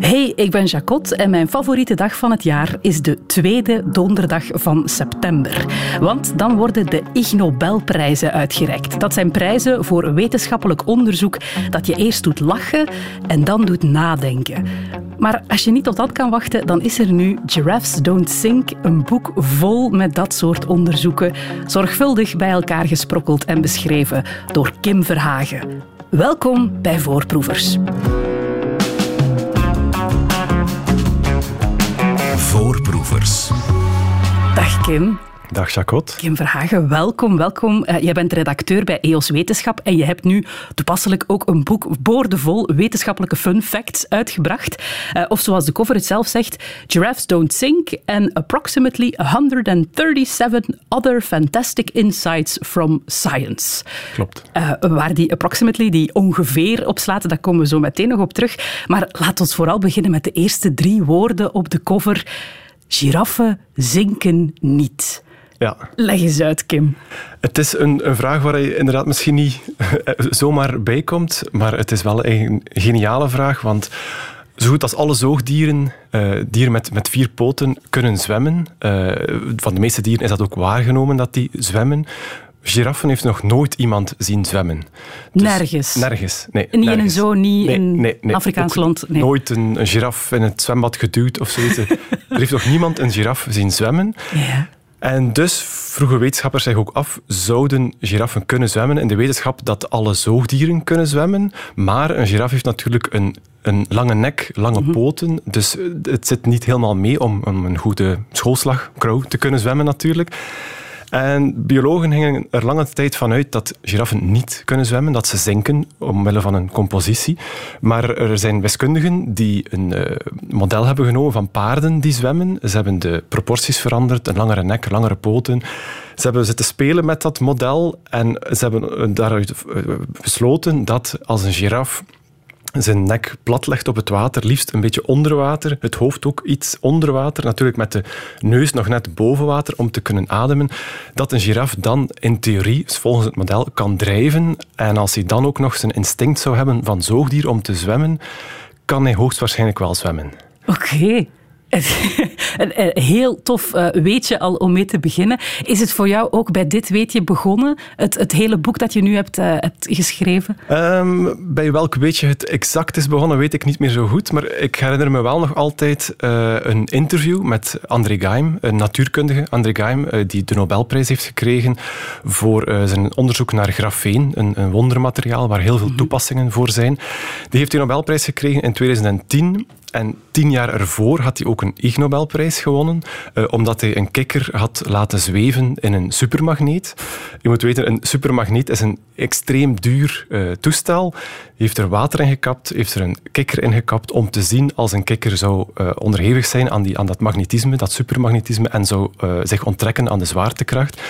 Hey, ik ben Jacot en mijn favoriete dag van het jaar is de tweede donderdag van september. Want dan worden de Ig Nobelprijzen uitgereikt. Dat zijn prijzen voor wetenschappelijk onderzoek dat je eerst doet lachen en dan doet nadenken. Maar als je niet tot dat kan wachten, dan is er nu Giraffes Don't Sink, een boek vol met dat soort onderzoeken, zorgvuldig bij elkaar gesprokkeld en beschreven door Kim Verhagen. Welkom bij Voorproevers. Dag Kim. Dag Jacot. Kim Verhagen, welkom. welkom. Uh, jij bent redacteur bij EOS Wetenschap en je hebt nu toepasselijk ook een boek boordevol wetenschappelijke fun facts uitgebracht. Uh, of zoals de cover het zelf zegt, Giraffes Don't Sink and approximately 137 other fantastic insights from science. Klopt. Uh, waar die approximately, die ongeveer op slaat, daar komen we zo meteen nog op terug. Maar laat ons vooral beginnen met de eerste drie woorden op de cover. Giraffen zinken niet. Ja. Leg eens uit, Kim. Het is een, een vraag waar je inderdaad misschien niet zomaar bij komt, maar het is wel een geniale vraag, want zo goed als alle zoogdieren, uh, dieren met, met vier poten, kunnen zwemmen. Uh, van de meeste dieren is dat ook waargenomen dat die zwemmen. Giraffen heeft nog nooit iemand zien zwemmen. Dus nergens? Nergens, nee. Niet nergens. in een zoo, niet nee, in nee, nee. Afrikaans land? Nee. Nooit een, een giraf in het zwembad geduwd of zoiets. er heeft nog niemand een giraf zien zwemmen. Ja. En dus vroegen wetenschappers zich ook af, zouden giraffen kunnen zwemmen? In de wetenschap dat alle zoogdieren kunnen zwemmen, maar een giraf heeft natuurlijk een, een lange nek, lange Mhm. poten, dus het zit niet helemaal mee om, om een goede schoolslag, crow, te kunnen zwemmen natuurlijk. En biologen gingen er lange tijd van uit dat giraffen niet kunnen zwemmen, dat ze zinken omwille van een compositie. Maar er zijn wiskundigen die een uh, model hebben genomen van paarden die zwemmen. Ze hebben de proporties veranderd, een langere nek, langere poten. Ze hebben zitten spelen met dat model en ze hebben daaruit besloten dat als een giraf zijn nek plat legt op het water, liefst een beetje onder water, het hoofd ook iets onder water, natuurlijk met de neus nog net boven water om te kunnen ademen, dat een giraf dan in theorie, volgens het model, kan drijven. En als hij dan ook nog zijn instinct zou hebben van zoogdier om te zwemmen, kan hij hoogstwaarschijnlijk wel zwemmen. Oké. Een heel tof weetje al om mee te beginnen. Is het voor jou ook bij dit weetje begonnen? Het, het hele boek dat je nu hebt, hebt geschreven? Um, bij welk weetje het exact is begonnen, weet ik niet meer zo goed. Maar ik herinner me wel nog altijd uh, een interview met André Geim, een natuurkundige André Geim, uh, die de Nobelprijs heeft gekregen voor zijn onderzoek naar grafeen, een, een wondermateriaal waar heel veel mm -hmm. toepassingen voor zijn. Die heeft de Nobelprijs gekregen in 2010. En tien jaar ervoor had hij ook een Ig Nobelprijs gewonnen, uh, omdat hij een kikker had laten zweven in een supermagneet. Je moet weten, een supermagneet is een extreem duur uh, toestel. Hij heeft er water in gekapt, heeft er een kikker in gekapt om te zien als een kikker zou uh, onderhevig zijn aan, die, aan dat magnetisme, dat supermagnetisme, en zou zich onttrekken aan de zwaartekracht.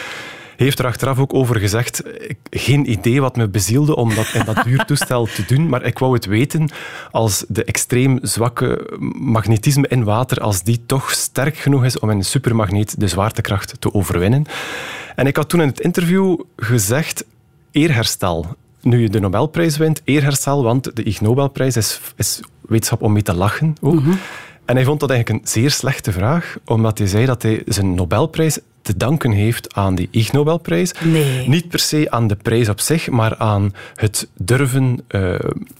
Heeft er achteraf ook over gezegd, geen idee wat me bezielde om dat in dat duurtoestel te doen, maar ik wou het weten als de extreem zwakke magnetisme in water, als die toch sterk genoeg is om in een supermagneet de zwaartekracht te overwinnen. En ik had toen in het interview gezegd, eerherstel. Nu je de Nobelprijs wint, eerherstel, want de Ig Nobelprijs is, is wetenschap om mee te lachen ook. Mm -hmm. En hij vond dat eigenlijk een zeer slechte vraag, omdat hij zei dat hij zijn Nobelprijs te danken heeft aan die Ig Nobelprijs. Nee. Niet per se aan de prijs op zich, maar aan het durven uh,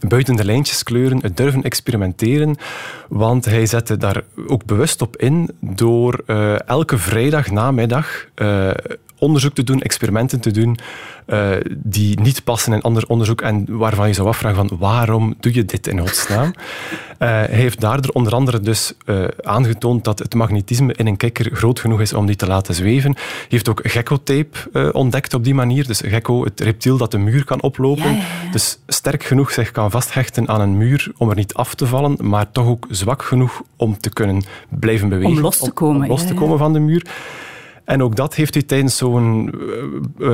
buiten de lijntjes kleuren, het durven experimenteren. Want hij zette daar ook bewust op in door uh, elke vrijdag namiddag uh, onderzoek te doen, experimenten te doen, uh, die niet passen in ander onderzoek en waarvan je zou afvragen van waarom doe je dit in godsnaam? uh, hij heeft daardoor onder andere dus uh, aangetoond dat het magnetisme in een kikker groot genoeg is om die te laten zweven. Hij heeft ook gekko-tape ontdekt op die manier. Dus gekko, het reptiel dat de muur kan oplopen. Ja, ja, ja. Dus sterk genoeg zich kan vasthechten aan een muur om er niet af te vallen, maar toch ook zwak genoeg om te kunnen blijven bewegen. Om los te komen. Om, om los te komen van de muur. En ook dat heeft hij tijdens zo'n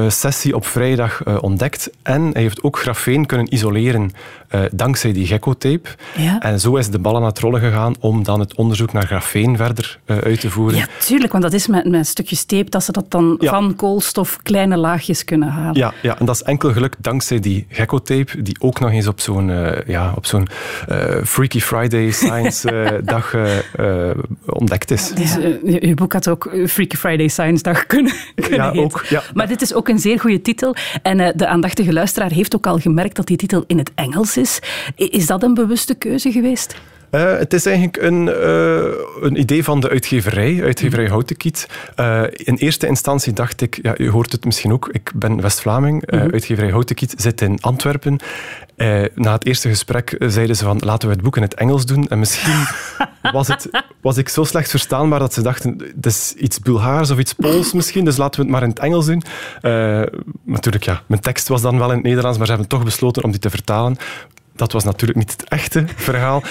sessie op vrijdag ontdekt. En hij heeft ook grafeen kunnen isoleren dankzij die gecko-tape. Ja. En zo is de bal aan het rollen gegaan om dan het onderzoek naar grafeen verder uit te voeren. Ja, tuurlijk, want dat is met, met stukjes tape dat ze dat dan van koolstof kleine laagjes kunnen halen. Ja, ja, en dat is enkel geluk dankzij die gecko-tape, die ook nog eens op zo'n ja, op zo'n Freaky Friday Science dag ontdekt is. Dus, uw boek had ook Freaky Friday Science dag kunnen, kunnen ja, Ook, ja. Maar dit is ook een zeer goede titel. En uh, de aandachtige luisteraar heeft ook al gemerkt dat die titel in het Engels is. Is dat een bewuste keuze geweest? Uh, het is eigenlijk een, uh, een idee van de uitgeverij, uitgeverij mm. Houtenkiet. Uh, in eerste instantie dacht ik, ja, u hoort het misschien ook, ik ben West-Vlaming, -hmm. uitgeverij Houtenkiet zit in Antwerpen. na het eerste gesprek zeiden ze van, laten we het boek in het Engels doen. En misschien was, het, was ik zo slecht verstaanbaar dat ze dachten, het is iets Bulgaars of iets Pools misschien, dus laten we het maar in het Engels doen. natuurlijk, ja, mijn tekst was dan wel in het Nederlands, maar ze hebben toch besloten om die te vertalen dat was natuurlijk niet het echte verhaal.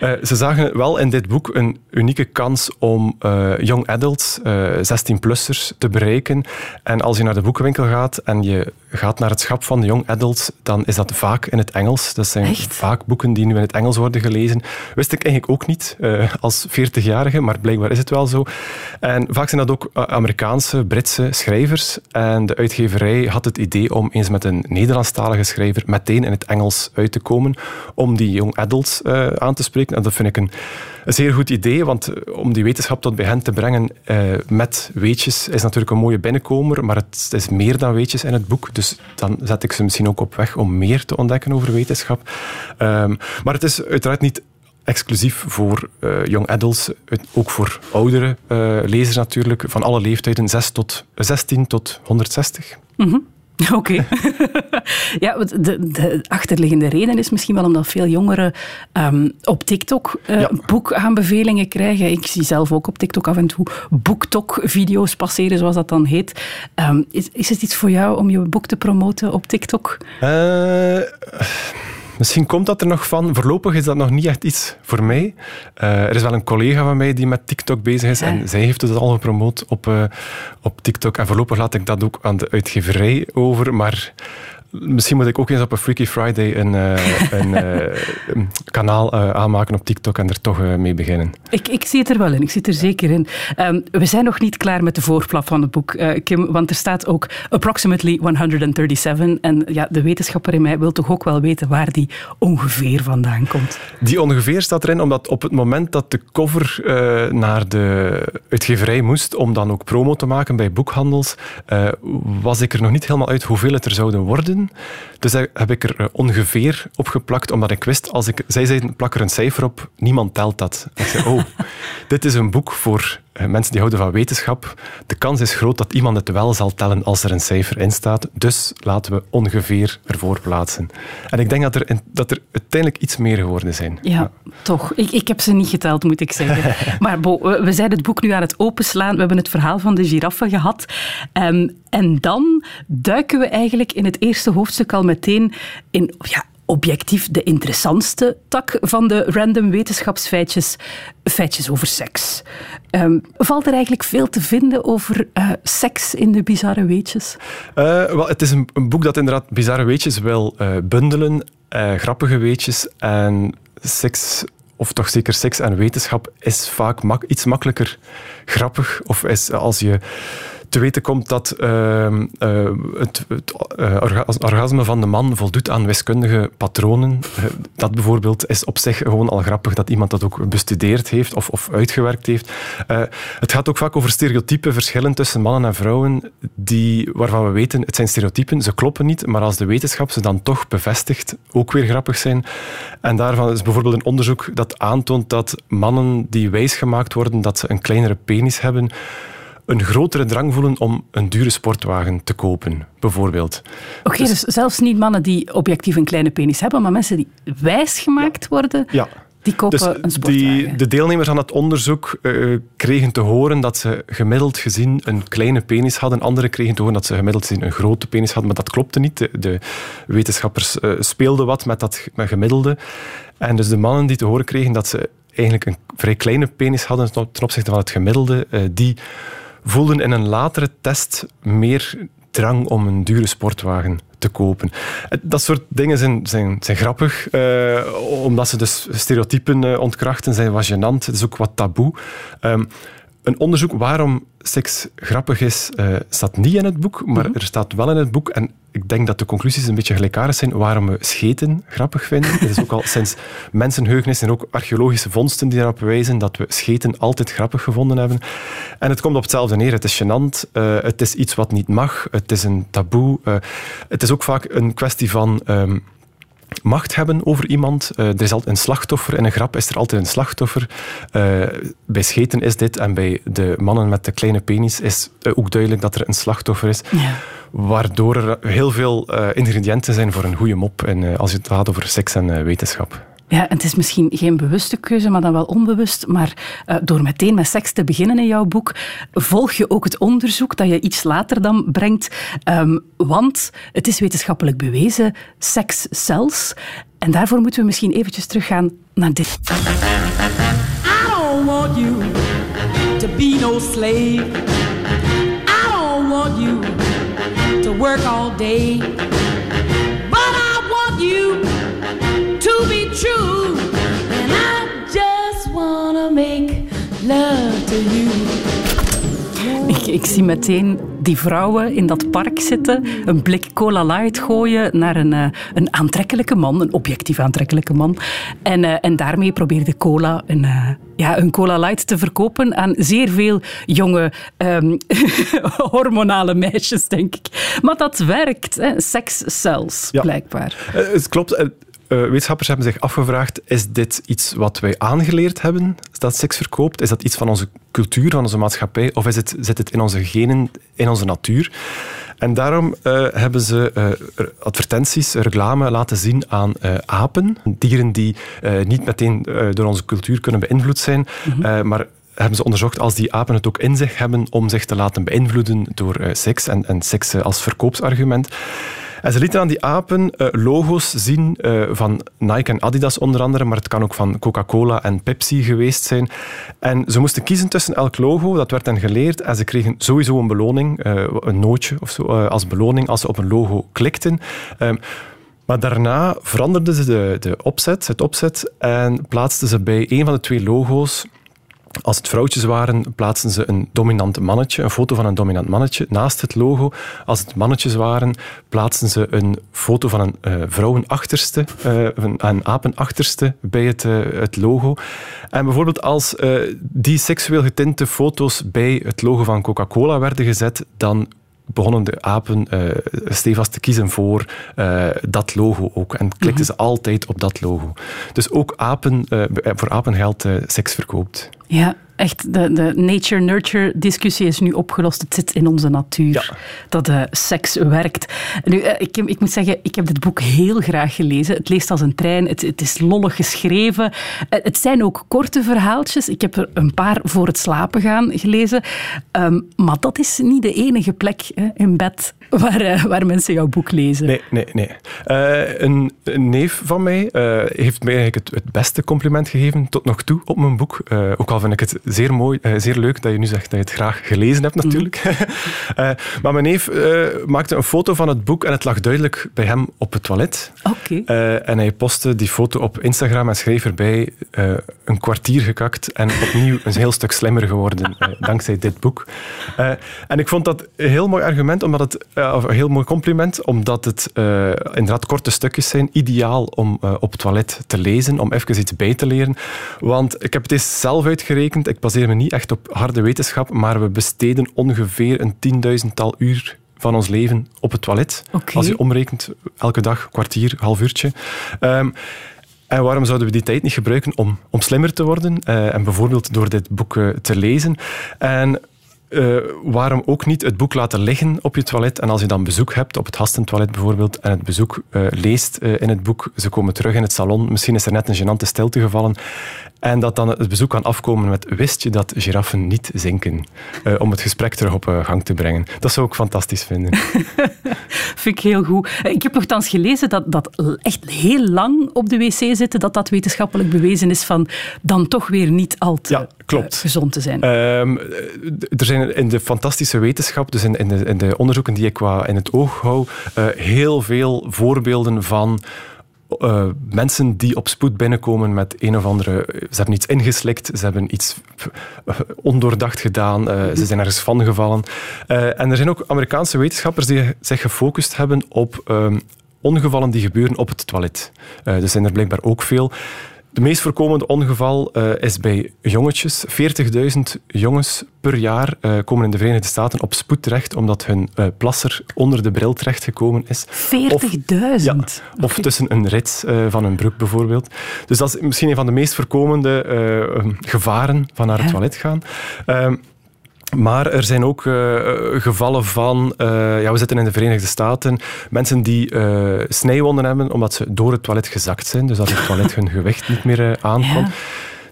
Uh, ze zagen wel in dit boek een unieke kans om uh, young adults, uh, eh, 16-plussers, te bereiken. En als je naar de boekenwinkel gaat en je gaat naar het schap van de young adults, dan is dat vaak in het Engels. Dat zijn vaak boeken die nu in het Engels worden gelezen. Wist ik eigenlijk ook niet als 40-jarige, maar blijkbaar is het wel zo. En vaak zijn dat ook Amerikaanse, Britse schrijvers. En de uitgeverij had het idee om eens met een Nederlandstalige schrijver meteen in het Engels uit te komen om die young adults uh, aan te spreken. En dat vind ik een, een, zeer goed idee, want eh, om die wetenschap tot bij hen te brengen uh, met weetjes is natuurlijk een mooie binnenkomer, maar het, is meer dan weetjes in het boek. Dus dan zet ik ze misschien ook op weg om meer te ontdekken over wetenschap. Um, maar het is uiteraard niet exclusief voor uh, young adults, ook voor oudere lezers natuurlijk, van alle leeftijden, 6 tot, 16 tot 160. Mm. Oké. ja, de, de, achterliggende reden is misschien wel omdat veel jongeren um, op TikTok uh, boekaanbevelingen krijgen. Ik zie zelf ook op TikTok af en toe boektok-video's passeren, zoals dat dan heet. Um, is, is het iets voor jou om je boek te promoten op TikTok? Uh, Misschien komt dat er nog van. Voorlopig is dat nog niet echt iets voor mij. Uh, er is wel een collega van mij die met TikTok bezig is. En zij heeft het al gepromoot op, uh, op TikTok. En voorlopig laat ik dat ook aan de uitgeverij over. Maar Misschien moet ik ook eens op een Freaky Friday een, uh, een, uh, een kanaal uh, aanmaken op TikTok en er toch mee beginnen. Ik, ik zie het er wel in, ik zit er zeker in. Um, we zijn nog niet klaar met de voorplat van het boek, Kim, want er staat ook approximately 137. En ja, de wetenschapper in mij wil toch ook wel weten waar die ongeveer vandaan komt. Die ongeveer staat erin omdat op het moment dat de cover naar de uitgeverij moest om dan ook promo te maken bij boekhandels, was ik er nog niet helemaal uit hoeveel het er zouden worden. Dus daar heb ik er eh, ongeveer op geplakt, omdat ik wist, als ik, zij zeiden, plak er een cijfer op, niemand telt dat. Ik zei, oh, dit is een boek voor mensen die houden van wetenschap. De kans is groot dat iemand het wel zal tellen als er een cijfer in staat. Dus laten we ongeveer ervoor plaatsen. En ik denk dat er, dat er uiteindelijk iets meer geworden zijn. Ja, toch. Ik, ik heb ze niet geteld, moet ik zeggen. maar Bo, we zijn het boek nu aan het openslaan. We hebben het verhaal van de giraffe gehad. Um, en dan duiken we eigenlijk in het eerste hoofdstuk al meteen in ja, objectief de interessantste tak van de random wetenschapsfeitjes, feitjes over seks. Um, valt er eigenlijk veel te vinden over uh, seks in de bizarre weetjes? Uh, wel, het is een, een, boek dat inderdaad bizarre weetjes wil uh, bundelen, grappige weetjes en seks of toch zeker seks en wetenschap is vaak iets makkelijker grappig. Of is als je te weten komt dat uh, uh, het, het uh, orgasme van de man voldoet aan wiskundige patronen. Eh, dat bijvoorbeeld is op zich gewoon al grappig dat iemand dat ook bestudeerd heeft of, of uitgewerkt heeft. Eh, het gaat ook vaak over stereotype verschillen tussen mannen en vrouwen, die, waarvan we weten, het zijn stereotypen, ze kloppen niet, maar als de wetenschap ze dan toch bevestigt, ook weer grappig zijn. En daarvan is bijvoorbeeld een onderzoek dat aantoont dat mannen die wijsgemaakt worden dat ze een kleinere penis hebben, een grotere drang voelen om een dure sportwagen te kopen, bijvoorbeeld. Oké, dus, dus, zelfs niet mannen die objectief een kleine penis hebben, maar mensen die wijsgemaakt worden, ja. die kopen dus een sportwagen. Die, de deelnemers aan het onderzoek uh, kregen te horen dat ze gemiddeld gezien een kleine penis hadden. Anderen kregen te horen dat ze gemiddeld gezien een grote penis hadden, maar dat klopte niet. De, de wetenschappers uh, speelden wat met dat met gemiddelde. En dus de mannen die te horen kregen dat ze eigenlijk een vrij kleine penis hadden ten opzichte van het gemiddelde, uh, die voelden in een latere test meer drang om een dure sportwagen te kopen. Dat soort dingen zijn, zijn, zijn grappig, uh, omdat ze dus stereotypen uh, ontkrachten, zijn wat gênant. Het is ook wat taboe. Um, een onderzoek waarom seks grappig is, uh, staat niet in het boek, maar mhm. er staat wel in het boek. En ik denk dat de conclusies een beetje gelijkaardig zijn waarom we scheten grappig vinden. Het is ook al sinds mensenheugenis en ook archeologische vondsten die daarop wijzen dat we scheten altijd grappig gevonden hebben. En het komt op hetzelfde neer. Het is gênant, uh, het is iets wat niet mag, het is een taboe. Uh, het is ook vaak een kwestie van... Um, macht hebben over iemand. Uh, er is altijd een slachtoffer. In een grap is er altijd een slachtoffer. Uh, bij scheten is dit. En bij de mannen met de kleine penis is uh, ook duidelijk dat er een slachtoffer is. Ja. Waardoor er heel veel ingrediënten zijn voor een goede mop. En, als het gaat over seks en wetenschap. Ja, en het is misschien geen bewuste keuze, maar dan wel onbewust. Maar uh, door meteen met seks te beginnen in jouw boek, volg je ook het onderzoek dat je iets later dan brengt. Um, want het is wetenschappelijk bewezen, seks zelfs. En daarvoor moeten we misschien eventjes teruggaan naar dit. I don't want you to be no slave. I don't want you to work all day. True. And I just wanna make love to you. Ik, ik, zie meteen die vrouwen in dat park zitten, een blik cola light gooien naar een, uh, een aantrekkelijke man, een objectief aantrekkelijke man. En, uh, en daarmee probeerde cola een, uh, ja, een cola light te verkopen aan zeer veel jonge um, hormonale meisjes, denk ik. Maar dat werkt, hè? seks zelfs, ja. blijkbaar. het klopt. Uh, wetenschappers hebben zich afgevraagd, is dit iets wat wij aangeleerd hebben, dat seks verkoopt? Is dat iets van onze cultuur, van onze maatschappij? Of is het, zit het in onze genen, in onze natuur? En daarom uh, hebben ze uh, advertenties, reclame laten zien aan apen. Dieren die niet meteen door onze cultuur kunnen beïnvloed zijn, mm -hmm. maar hebben ze onderzocht als die apen het ook in zich hebben om zich te laten beïnvloeden door seks en, en seks als verkoopsargument. En ze lieten aan die apen uh, logo's zien uh, van Nike en Adidas onder andere, maar het kan ook van Coca-Cola en Pepsi geweest zijn. En ze moesten kiezen tussen elk logo, dat werd hen geleerd, en ze kregen sowieso een beloning, uh, een nootje of zo, als beloning als ze op een logo klikten. Um, maar daarna veranderden ze de, de opzet, het opzet en plaatsten ze bij een van de twee logo's als het vrouwtjes waren, plaatsten ze een dominant mannetje, een foto van een dominant mannetje, naast het logo. Als het mannetjes waren, plaatsten ze een foto van een uh, vrouwenachterste, uh, een, apenachterste bij het, uh, het logo. En bijvoorbeeld als die seksueel getinte foto's bij het logo van Coca-Cola werden gezet, dan begonnen de apen uh, stevast te kiezen voor uh, dat logo ook. En klikten mm -hmm. ze altijd op dat logo. Dus ook apen, uh, voor apen geldt seks verkoopt. Ja, echt, de, de nature-nurture discussie is nu opgelost. Het zit in onze natuur ja. dat uh, seks werkt. Nu, uh, ik, ik, moet zeggen, ik heb dit boek heel graag gelezen. Het leest als een trein, het, het is lollig geschreven. Uh, het zijn ook korte verhaaltjes. Ik heb er een paar voor het slapen gaan gelezen. Um, maar dat is niet de enige plek in bed waar, waar mensen jouw boek lezen. Nee, nee, nee. Een, een, neef van mij heeft mij eigenlijk het, het, beste compliment gegeven tot nog toe op mijn boek. ook al vind ik het zeer mooi, uh, zeer leuk dat je nu zegt dat je het graag gelezen hebt natuurlijk. Mm. uh, maar mijn neef uh, maakte een foto van het boek en het lag duidelijk bij hem op het toilet. Okay. en hij postte die foto op Instagram en schreef erbij een kwartier gekakt en opnieuw een heel stuk slimmer geworden dankzij dit boek. en ik vond dat een heel mooi argument, omdat het, of een heel mooi compliment, omdat het inderdaad korte stukjes zijn, ideaal om op het toilet te lezen, om even iets bij te leren. Want ik heb het eens zelf uitgerekend, ik baseer me niet echt op harde wetenschap, maar we besteden ongeveer een tienduizendtal uur van ons leven op het toilet. Okay. Als je omrekent, elke dag, kwartier, half uurtje. Um, en waarom zouden we die tijd niet gebruiken om, om slimmer te worden? Uh, en bijvoorbeeld door dit boek uh, te lezen. En uh, waarom ook niet het boek laten liggen op je toilet en als je dan bezoek hebt, op het hastentoilet bijvoorbeeld, en het bezoek leest in het boek, ze komen terug in het salon, misschien is er net een genante stilte gevallen, En dat dan het bezoek kan afkomen met wist je dat giraffen niet zinken? Uh, om het gesprek terug op uh, gang te brengen. Dat zou ik fantastisch vinden. Vind ik heel goed. Ik heb nogthans gelezen dat, dat echt heel lang op de wc zitten, dat dat wetenschappelijk bewezen is van dan toch weer niet al te ja, klopt. Uh, gezond te zijn. Um, er zijn in de fantastische wetenschap, dus in, in, de, in de onderzoeken die ik qua in het oog hou, heel veel voorbeelden van uh, mensen die op spoed binnenkomen met een of andere... Ze hebben iets ingeslikt, ze hebben iets ondoordacht gedaan, uh, ze zijn ergens van gevallen. En er zijn ook Amerikaanse wetenschappers die zich gefocust hebben op um, ongevallen die gebeuren op het toilet. er zijn er blijkbaar ook veel. De meest voorkomende ongeval uh, is bij jongetjes. 40.000 jongens per jaar uh, komen in de Verenigde Staten op spoed terecht omdat hun uh, plasser onder de bril terechtgekomen is. 40.000? Of, ja, of tussen een rits van een broek bijvoorbeeld. Dus dat is misschien een van de meest voorkomende gevaren van naar het toilet gaan. Maar er zijn ook uh, gevallen van, uh, ja, we zitten in de Verenigde Staten, mensen die uh, snijwonden hebben omdat ze door het toilet gezakt zijn, dus dat het toilet hun gewicht niet meer aankomt. Ja.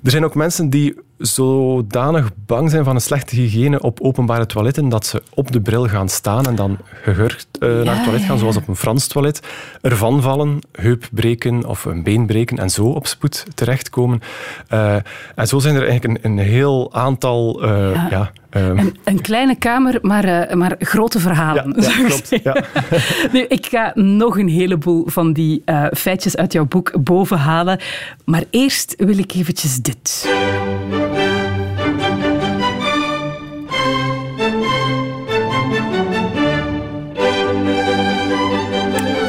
Er zijn ook mensen die zodanig bang zijn van een slechte hygiëne op openbare toiletten dat ze op de bril gaan staan en dan gehurkt uh, naar het toilet gaan, zoals op een Frans toilet, ervan vallen, heup breken of een been breken en zo op spoed terechtkomen. Uh, en zo zijn er eigenlijk een, een heel aantal uh, ja. Um. Een, een, kleine kamer, maar, uh, maar grote verhalen. Ja, ja klopt. Ja. nu, ik ga nog een heleboel van die uh, feitjes uit jouw boek bovenhalen. Maar eerst wil ik eventjes dit.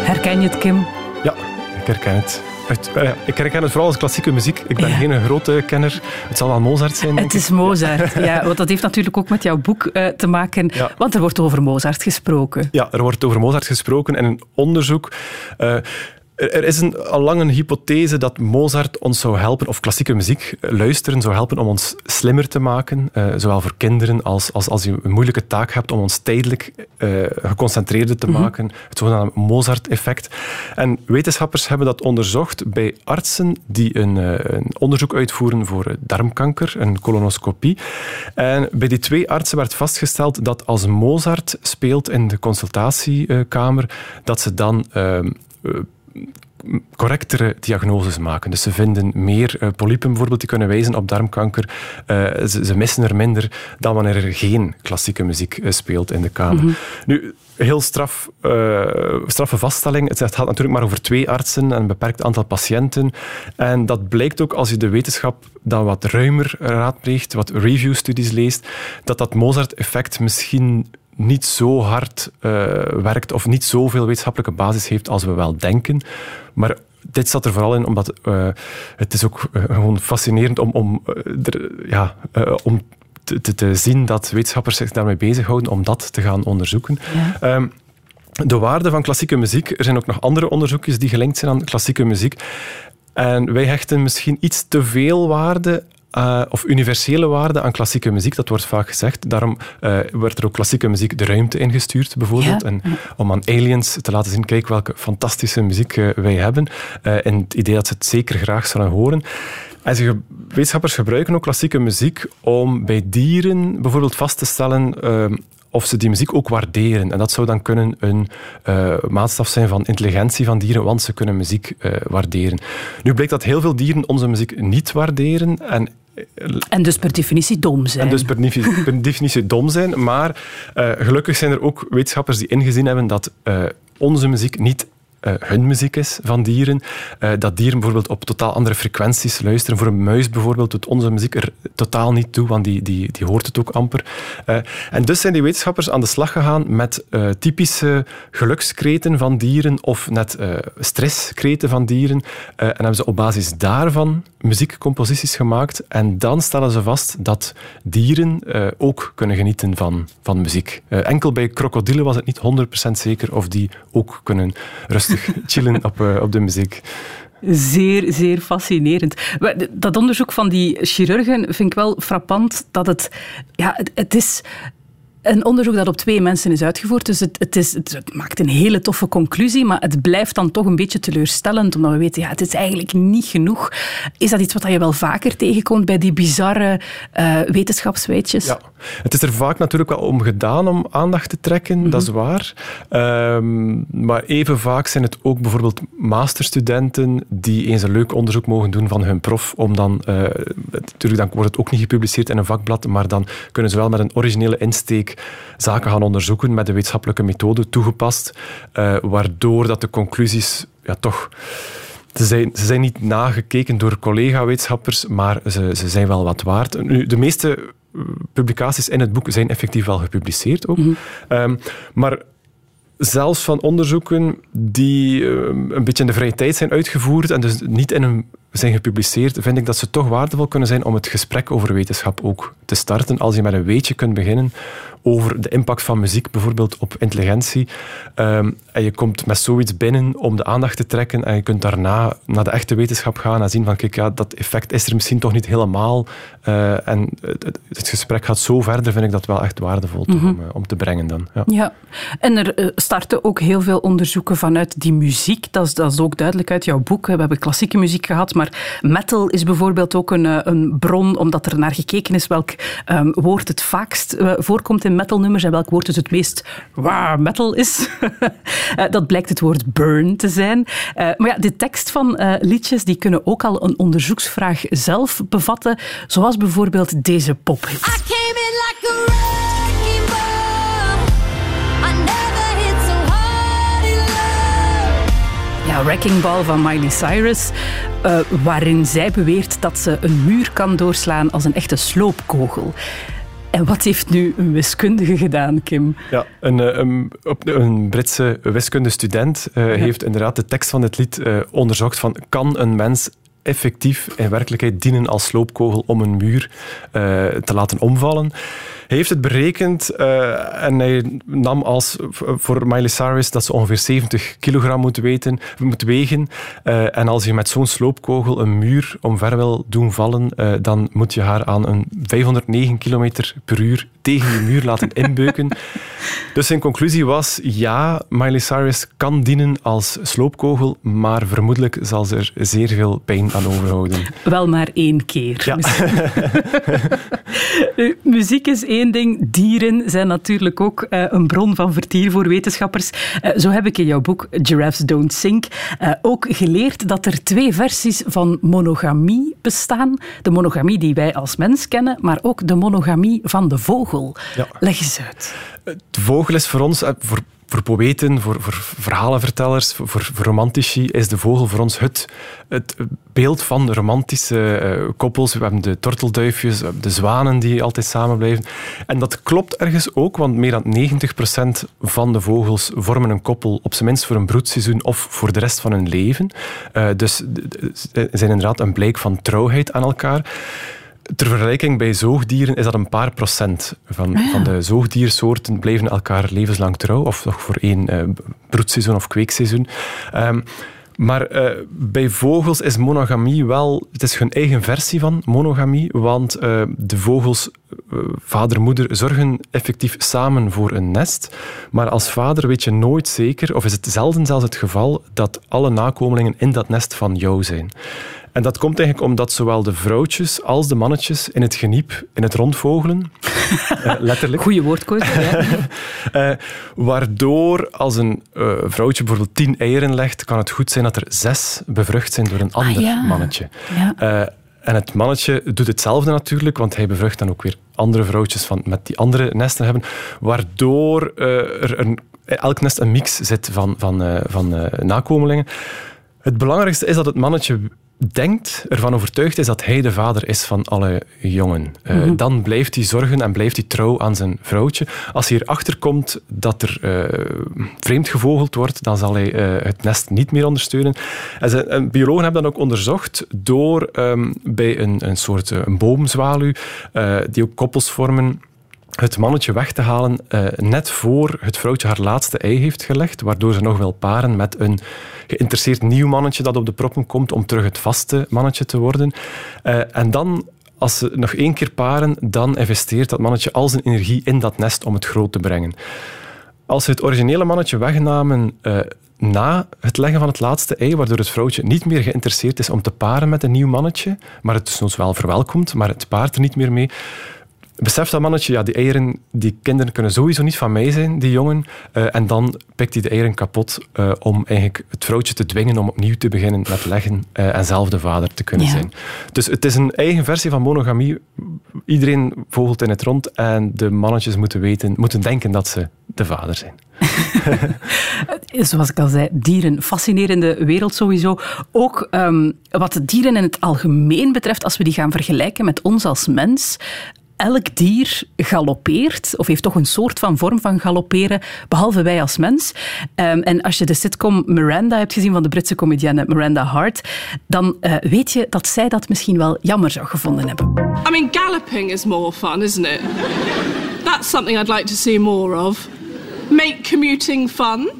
Herken je het, Kim? Ja, ik herken het. Uh, ik herken het vooral als klassieke muziek. Ik ben ja. geen grote kenner. Het zal wel Mozart zijn. Het is Mozart, ja. Want dat heeft natuurlijk ook met jouw boek uh, te maken. Ja. Want er wordt over Mozart gesproken. Ja, er wordt over Mozart gesproken en een onderzoek. Uh, er is een, al lang een hypothese dat Mozart ons zou helpen, of klassieke muziek luisteren zou helpen om ons slimmer te maken, uh, zowel voor kinderen als, als als je een moeilijke taak hebt om ons tijdelijk uh, geconcentreerder te mm -hmm. maken. Het zogenaamde Mozart-effect. En wetenschappers hebben dat onderzocht bij artsen die een, uh, een onderzoek uitvoeren voor darmkanker, een colonoscopie. En bij die twee artsen werd vastgesteld dat als Mozart speelt in de consultatiekamer, dat ze dan correctere diagnoses maken. Dus ze vinden meer uh, polypen bijvoorbeeld die kunnen wijzen op darmkanker. Uh, ze, ze, missen er minder dan wanneer er geen klassieke muziek uh, speelt in de kamer. Mm -hmm. Nu, heel straf, straffe vaststelling. Het gaat natuurlijk maar over twee artsen en een beperkt aantal patiënten. En dat blijkt ook als je de wetenschap dan wat ruimer raadpleegt, wat review-studies leest, dat dat Mozart-effect misschien niet zo hard uh, werkt of niet zoveel wetenschappelijke basis heeft als we wel denken. Maar dit zat er vooral in omdat uh, het is ook uh, gewoon fascinerend om, om, er, ja, om te, te, te, zien dat wetenschappers zich daarmee bezighouden om dat te gaan onderzoeken. Ja. Um, de waarde van klassieke muziek. Er zijn ook nog andere onderzoekjes die gelinkt zijn aan klassieke muziek. En wij hechten misschien iets te veel waarde uh, of universele waarde aan klassieke muziek. Dat wordt vaak gezegd. Daarom uh, werd er ook klassieke muziek de ruimte ingestuurd, bijvoorbeeld. Ja. En om aan aliens te laten zien, kijk welke fantastische muziek uh, wij hebben. en het idee dat ze het zeker graag zullen horen. En ze, wetenschappers gebruiken ook klassieke muziek om bij dieren bijvoorbeeld vast te stellen of ze die muziek ook waarderen. En dat zou dan kunnen een uh, maatstaf zijn van intelligentie van dieren, want ze kunnen muziek uh, waarderen. Nu blijkt dat heel veel dieren onze muziek niet waarderen. En en dus per definitie dom zijn. En dus per, per definitie dom zijn. Maar uh, gelukkig zijn er ook wetenschappers die ingezien hebben dat uh, onze muziek niet uh, hun muziek is van dieren. Uh, dat dieren bijvoorbeeld op totaal andere frequenties luisteren. Voor een muis bijvoorbeeld doet onze muziek er totaal niet toe, want die, die, die hoort het ook amper. Uh, en dus zijn die wetenschappers aan de slag gegaan met typische gelukskreten van dieren of net stresskreten van dieren. en hebben ze op basis daarvan muziekcomposities gemaakt. En dan stellen ze vast dat dieren ook kunnen genieten van, van muziek. enkel bij krokodillen was het niet 100% zeker of die ook kunnen rusten chillen op, uh, op de muziek. Zeer, zeer fascinerend. Dat onderzoek van die chirurgen vind ik wel frappant dat het... Ja, het, het is een onderzoek dat op twee mensen is uitgevoerd. Dus het, het, is, het, maakt een hele toffe conclusie, maar het blijft dan toch een beetje teleurstellend, omdat we weten, ja, het is eigenlijk niet genoeg. Is dat iets wat je wel vaker tegenkomt bij die bizarre uh, wetenschapsweetjes? Ja, het is er vaak natuurlijk wel om gedaan om aandacht te trekken, dat is mhm. waar. Um, maar even vaak zijn het ook bijvoorbeeld masterstudenten die eens een leuk onderzoek mogen doen van hun prof, om dan, uh, natuurlijk dan wordt het ook niet gepubliceerd in een vakblad, maar dan kunnen ze wel met een originele insteek zaken gaan onderzoeken met de wetenschappelijke methode toegepast, uh, waardoor dat de conclusies ja, toch... Ze zijn, ze zijn niet nagekeken door collega-wetenschappers, maar ze, ze zijn wel wat waard. Nu, de meeste eh, publicaties in het boek zijn effectief wel gepubliceerd ook. Mm -hmm. maar zelfs van onderzoeken die ehm, een beetje in de vrije tijd zijn uitgevoerd en dus niet in een zijn gepubliceerd, vind ik dat ze toch waardevol kunnen zijn om het gesprek over wetenschap ook te starten. Als je met een weetje kunt beginnen over de impact van muziek bijvoorbeeld op intelligentie. Ehm, en je komt met zoiets binnen om de aandacht te trekken en je kunt daarna naar de echte wetenschap gaan en zien van kijk, ja, dat effect is er misschien toch niet helemaal. Uh, en het, het, gesprek gaat zo verder, vind ik dat wel echt waardevol mm om, uh, om, te brengen dan. Ja, ja. en er uh, starten ook heel veel onderzoeken vanuit die muziek. Dat is, dat is ook duidelijk uit jouw boek. We hebben klassieke muziek gehad, maar metal is bijvoorbeeld ook een, een bron, omdat er naar gekeken is welk um, woord het vaakst voorkomt in metalnummers en welk woord dus het meest waar metal is. Eh, dat blijkt het woord burn te zijn. Maar ja, de tekst van liedjes die kunnen ook al een onderzoeksvraag zelf bevatten, zoals bijvoorbeeld deze pophit. Ja, Wrecking Ball van Miley Cyrus, uh, waarin zij beweert dat ze een muur kan doorslaan als een echte sloopkogel. En wat heeft nu een wiskundige gedaan, Kim? Ja, een, eh, een, een Britse wiskundestudent uh, heeft inderdaad de tekst van het lied uh, onderzocht van kan een mens effectief in werkelijkheid dienen als sloopkogel om een muur uh, te laten omvallen. Hij heeft het berekend uh, en hij nam als voor Miley Cyrus dat ze ongeveer 70 kilogram moet, weten, moet wegen. Uh, en als je met zo'n sloopkogel een muur omver wil doen vallen, dan moet je haar aan een 509 kilometer per uur tegen die muur laten inbeuken. dus zijn conclusie was, ja, Miley Cyrus kan dienen als sloopkogel, maar vermoedelijk zal ze er zeer veel pijn aan overhouden. Wel maar één keer. Ja. Muziek is één ding, dieren zijn natuurlijk ook uh, een bron van vertier voor wetenschappers. Uh, zo heb ik in jouw boek Giraffes Don't Sink uh, ook geleerd dat er twee versies van monogamie bestaan. De monogamie die wij als mens kennen, maar ook de monogamie van de vogel. Ja. Leg eens uit. De vogel is voor ons, eh, voor, voor poëten, voor, voor verhalenvertellers, voor, romantici, is de vogel voor ons het, het beeld van de romantische uh, koppels. We hebben de tortelduifjes, de zwanen die altijd samen blijven. En dat klopt ergens ook, want meer dan 90% van de vogels vormen een koppel, op zijn minst voor een broedseizoen of voor de rest van hun leven. Uh, dus zijn inderdaad een blijk van trouwheid aan elkaar. Ter vergelijking bij zoogdieren is dat een paar procent van, ah, van de zoogdiersoorten blijven elkaar levenslang trouw, of nog voor één uh, broedseizoen of kweekseizoen. Um, maar uh, bij vogels is monogamie wel, het is hun eigen versie van monogamie, want uh, de vogels, uh, vader en moeder, zorgen effectief samen voor een nest. Maar als vader weet je nooit zeker, of is het zelden zelfs het geval, dat alle nakomelingen in dat nest van jou zijn. En dat komt eigenlijk omdat zowel de vrouwtjes als de mannetjes in het geniep, in het rondvogelen, uh, letterlijk. Goeie woordkeuze, ja. uh, waardoor als een uh, vrouwtje bijvoorbeeld tien eieren legt, kan het goed zijn dat er zes bevrucht zijn door een ander ah, ja. mannetje. Ja. en het mannetje doet hetzelfde natuurlijk, want hij bevrucht dan ook weer andere vrouwtjes van, met die andere nesten hebben, waardoor er een, elk nest een mix zit van, van, van nakomelingen. Het belangrijkste is dat het mannetje denkt, ervan overtuigd is dat hij de vader is van alle jongen. Uh, Dan blijft hij zorgen en blijft hij trouw aan zijn vrouwtje. Als hij erachter komt dat er uh, vreemd gevogeld wordt, dan zal hij uh, het nest niet meer ondersteunen. En, ze, en biologen hebben dat ook onderzocht door um, bij een, een soort een boomzwaluw, die ook koppels vormen, het mannetje weg te halen uh, net voor het vrouwtje haar laatste ei heeft gelegd, waardoor ze nog wel paren met een geïnteresseerd nieuw mannetje dat op de proppen komt om terug het vaste mannetje te worden. Uh, en dan als ze nog één keer paren, dan investeert dat mannetje al zijn energie in dat nest om het groot te brengen. Als ze het originele mannetje wegnamen uh, na het leggen van het laatste ei, waardoor het vrouwtje niet meer geïnteresseerd is om te paren met een nieuw mannetje, maar het dus wel verwelkomt, maar het paart er niet meer mee, beseft dat mannetje, ja, die eieren, die kinderen kunnen sowieso niet van mij zijn, die jongen. Uh, en dan pikt hij de eieren kapot uh, om eigenlijk het vrouwtje te dwingen om opnieuw te beginnen met leggen uh, en zelf de vader te kunnen ja. zijn. Dus het is een eigen versie van monogamie. Iedereen vogelt in het rond en de mannetjes moeten weten, moeten denken dat ze de vader zijn. Zoals ik al zei, dieren, fascinerende wereld sowieso. Ook um, wat dieren in het algemeen betreft, als we die gaan vergelijken met ons als mens, elk dier galoppeert, of heeft toch een soort van vorm van galopperen, behalve wij als mens. Um, en als je de sitcom Miranda hebt gezien van de Britse comedienne Miranda Hart, dan uh, weet je dat zij dat misschien wel jammer zou gevonden hebben. I mean, galloping is more fun, isn't it? That's something I'd like to see more of. Make commuting fun.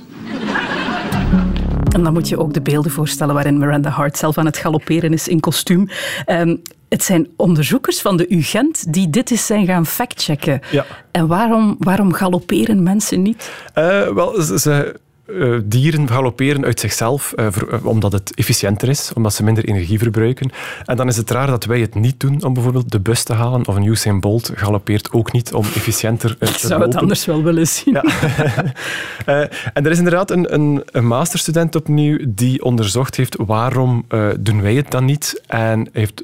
En dan moet je ook de beelden voorstellen waarin Miranda Hart zelf aan het galopperen is in kostuum. Um, het zijn onderzoekers van de UGent die dit eens zijn gaan factchecken. Ja. En waarom, waarom galopperen mensen niet? Uh, wel, ze, uh, dieren galopperen uit zichzelf uh, voor, uh, omdat het efficiënter is, omdat ze minder energie verbruiken. En dan is het raar dat wij het niet doen om bijvoorbeeld de bus te halen. Of een Usain Bolt galoppeert ook niet om efficiënter te Ik zou het anders wel willen zien. Ja. en er is inderdaad een, een, een, masterstudent opnieuw die onderzocht heeft waarom doen wij het dan niet. En heeft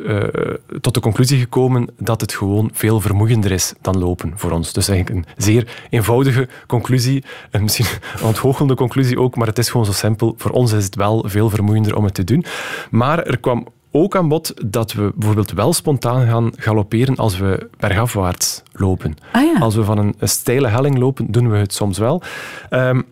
tot de conclusie gekomen dat het gewoon veel vermoeiender is dan lopen voor ons. Dus eigenlijk een zeer eenvoudige conclusie. En misschien een onthoogelde conclusie conclusie ook, maar het is gewoon zo simpel. Voor ons is het wel veel vermoeiender om het te doen. Maar er kwam ook aan bod dat we bijvoorbeeld wel spontaan gaan galopperen als we bergafwaarts lopen. Ah, ja. Als we van een, een, steile helling lopen, doen we het soms wel. Um,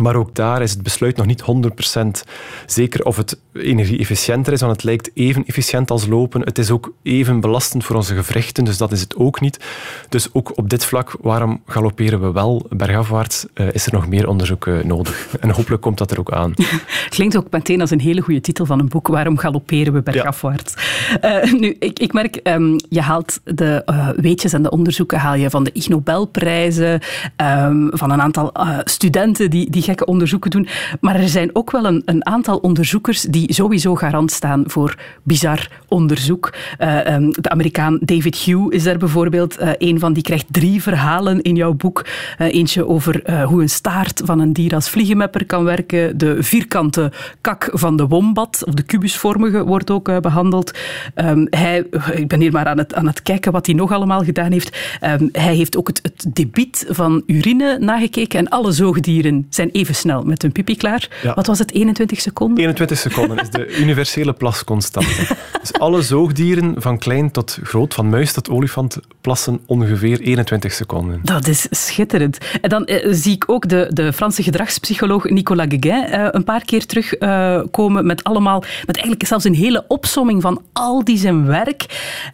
maar ook daar is het besluit nog niet 100% zeker of het energie-efficiënter is, want het lijkt even efficiënt als lopen. Het is ook even belastend voor onze gewrichten, dus dat is het ook niet. Dus ook op dit vlak, waarom galopperen we wel bergafwaarts, uh, is er nog meer onderzoek uh, nodig. En hopelijk komt dat er ook aan. Klinkt ook meteen als een hele goede titel van een boek, Waarom galopperen we bergafwaarts? Ja. Uh, nu, ik, ik merk, um, je haalt de weetjes en de onderzoeken haal je van de Ig Nobelprijzen, um, van een aantal studenten die, die onderzoeken doen. Maar er zijn ook wel een, een aantal onderzoekers die sowieso garant staan voor bizar onderzoek. Uh, um, de Amerikaan David Hugh is er bijvoorbeeld uh, een van. Die krijgt drie verhalen in jouw boek. Uh, eentje over hoe een staart van een dier als vliegenmepper kan werken. De vierkante kak van de wombat, of de kubusvormige, wordt ook behandeld. Um, hij, ik ben hier maar aan het, aan het kijken wat hij nog allemaal gedaan heeft. Um, hij heeft ook het, het debiet van urine nagekeken en alle zoogdieren zijn even snel met hun pipi klaar. Ja. Wat was het, 21 seconden? 21 seconden is de universele plasconstante. dus alle zoogdieren, van klein tot groot, van muis tot olifant, plassen ongeveer 21 seconden. Dat is schitterend. En dan eh, zie ik ook de, de Franse gedragspsycholoog Nicolas Guéguin eh, een paar keer terugkomen uh, met allemaal, met eigenlijk zelfs een hele opsomming van al die zijn werk.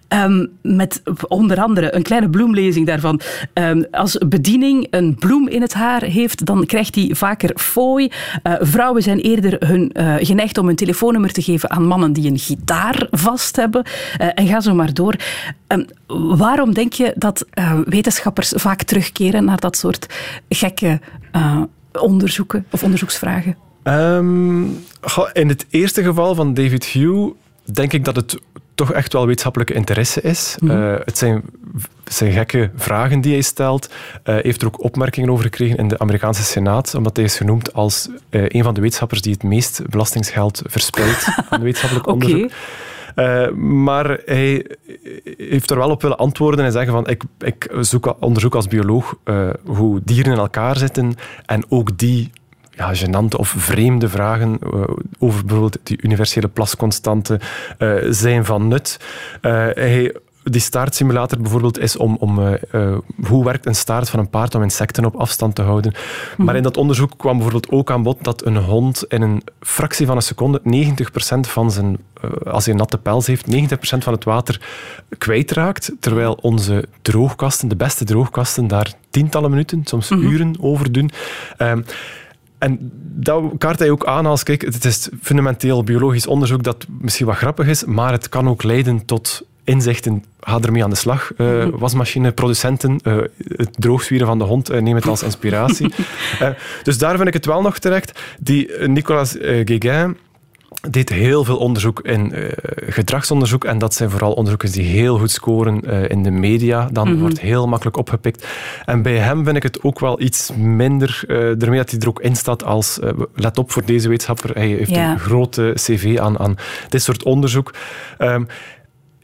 Um, met onder andere een kleine bloemlezing daarvan. Um, als bediening een bloem in het haar heeft, dan krijgt hij vaker fooi. Uh, vrouwen zijn eerder hun, uh, geneigd om hun telefoonnummer te geven aan mannen die een gitaar vast hebben. Uh, en ga zo maar door. Um, waarom denk je dat wetenschappers vaak terugkeren naar dat soort gekke onderzoeken of onderzoeksvragen? Um, in het eerste geval van David Hugh denk ik dat het toch echt wel wetenschappelijke interesse is. Mm. Uh, het, zijn, zijn gekke vragen die hij stelt. Uh, heeft er ook opmerkingen over gekregen in de Amerikaanse Senaat, omdat hij is genoemd als uh, een van de wetenschappers die het meest belastingsgeld verspilt aan wetenschappelijk okay. onderzoek. Uh, maar hij heeft er wel op willen antwoorden en zeggen van ik, ik zoek onderzoek als bioloog hoe dieren in elkaar zitten en ook die ja, gênante of vreemde vragen uh, over bijvoorbeeld die universele plasconstante uh, zijn van nut. Uh, hij die staartsimulator bijvoorbeeld is om, om uh, uh, hoe werkt een staart van een paard om insecten op afstand te houden. Mm. Maar in dat onderzoek kwam bijvoorbeeld ook aan bod dat een hond in een fractie van een seconde 90% van zijn, uh, als hij een natte pels heeft, 90% van het water kwijtraakt, terwijl onze droogkasten, de beste droogkasten, daar tientallen minuten, soms mm -hmm. uren over doen. Um, en dat kaart hij ook aan als, kijk, het is fundamenteel biologisch onderzoek dat misschien wat grappig is, maar het kan ook leiden tot inzichten, ga ermee aan de slag. Uh, wasmachine, producenten, uh, het droogzwieren van de hond, uh, neem het als inspiratie. dus daar vind ik het wel nog terecht. Die Nicolas Guéguin deed heel veel onderzoek in uh, gedragsonderzoek. En dat zijn vooral onderzoekers die heel goed scoren uh, in de media. Dan mm -hmm. wordt heel makkelijk opgepikt. En bij hem vind ik het ook wel iets minder. Uh, daarmee dat hij er ook in staat als. let op voor deze wetenschapper. Hij heeft ja. een grote cv aan, aan dit soort onderzoek. Um,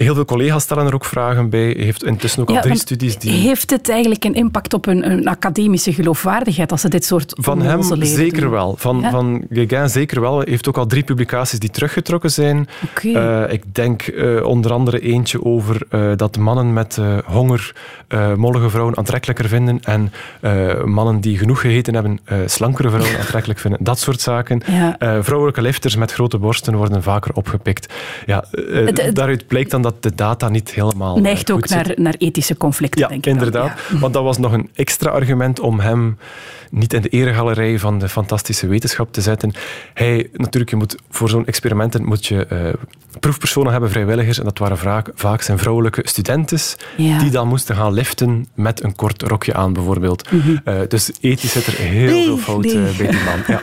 Heel veel collega's stellen er ook vragen bij. Heeft intussen ook ja, al drie studies die... Heeft het eigenlijk een impact op een academische geloofwaardigheid als ze dit soort Van hem zeker doen? wel. Van, ja? van Gauguin zeker wel. Hij heeft ook al drie publicaties die teruggetrokken zijn. Okay. Uh, ik denk uh, onder andere eentje over uh, dat mannen met honger mollige vrouwen aantrekkelijker vinden en mannen die genoeg gegeten hebben slankere vrouwen aantrekkelijk vinden. Dat soort zaken. Ja. vrouwelijke lifters met grote borsten worden vaker opgepikt. Ja, daaruit blijkt dan dat dat de data niet helemaal. Neigt ook naar, naar, ethische conflicten, ja, denk ik. Inderdaad, ja. want dat was nog een extra argument om hem niet in de eregalerij van de fantastische wetenschap te zetten. Hij, natuurlijk, je moet, voor zo'n experimenten moet je uh, proefpersonen hebben, vrijwilligers, en dat waren vaak, vaak zijn vrouwelijke studentes, ja. die dan moesten gaan liften met een kort rokje aan, bijvoorbeeld. Mm -hmm. uh, dus ethisch zit er heel nee, veel fout nee. uh, bij die man. Ja.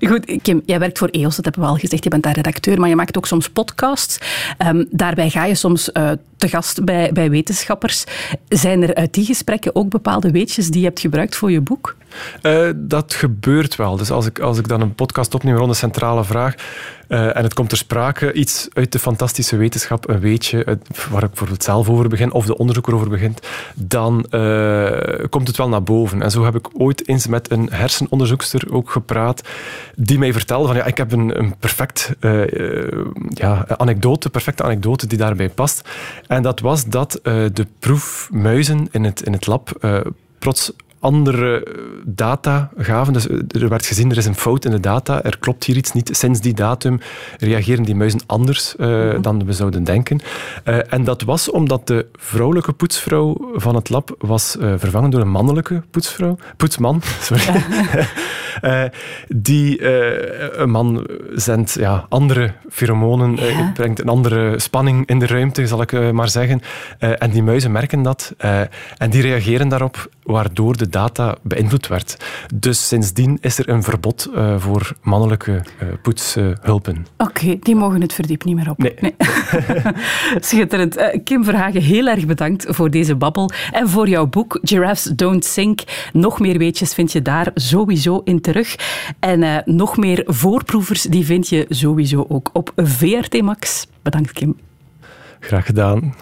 Goed, Kim, jij werkt voor EOS, dat hebben we al gezegd. Je bent daar redacteur, maar je maakt ook soms podcasts. Um, daarbij ga je soms uh, te gast bij, bij wetenschappers. Zijn er uit die gesprekken ook bepaalde weetjes die je hebt gebruikt voor je boek? Uh, dat gebeurt wel. Dus als ik, als ik dan een podcast opneem rond een centrale vraag uh, en het komt ter sprake, iets uit de fantastische wetenschap, een weetje, waar ik bijvoorbeeld zelf over begin, of de onderzoeker over begint, dan uh, komt het wel naar boven. En zo heb ik ooit eens met een hersenonderzoekster ook gepraat, die mij vertelde van ja, ik heb een, een perfect ja, anekdote, perfecte anekdote die daarbij past. En dat was dat de proefmuizen in het, in het lab plots andere data gaven. Dus er werd gezien, er is een fout in de data, er klopt hier iets niet. Sinds die datum reageren die muizen anders uh, mm-hmm. dan we zouden denken. Uh, en dat was omdat de vrouwelijke poetsvrouw van het lab was uh, vervangen door een mannelijke poetsvrouw. Poetsman, sorry. Ja. die, een man zendt ja, andere pheromonen, ja. brengt een andere spanning in de ruimte, zal ik maar zeggen. en die muizen merken dat en die reageren daarop, waardoor de data beïnvloed werd. Dus sindsdien is er een verbod voor mannelijke poetshulpen. Oké, okay, die mogen het verdiep niet meer op. Nee. nee. Schitterend. Kim Verhagen, heel erg bedankt voor deze babbel en voor jouw boek Giraffes Don't Sink. Nog meer weetjes vind je daar sowieso in terug. En nog meer voorproevers die vind je sowieso ook op VRT Max. Bedankt Kim. Graag gedaan.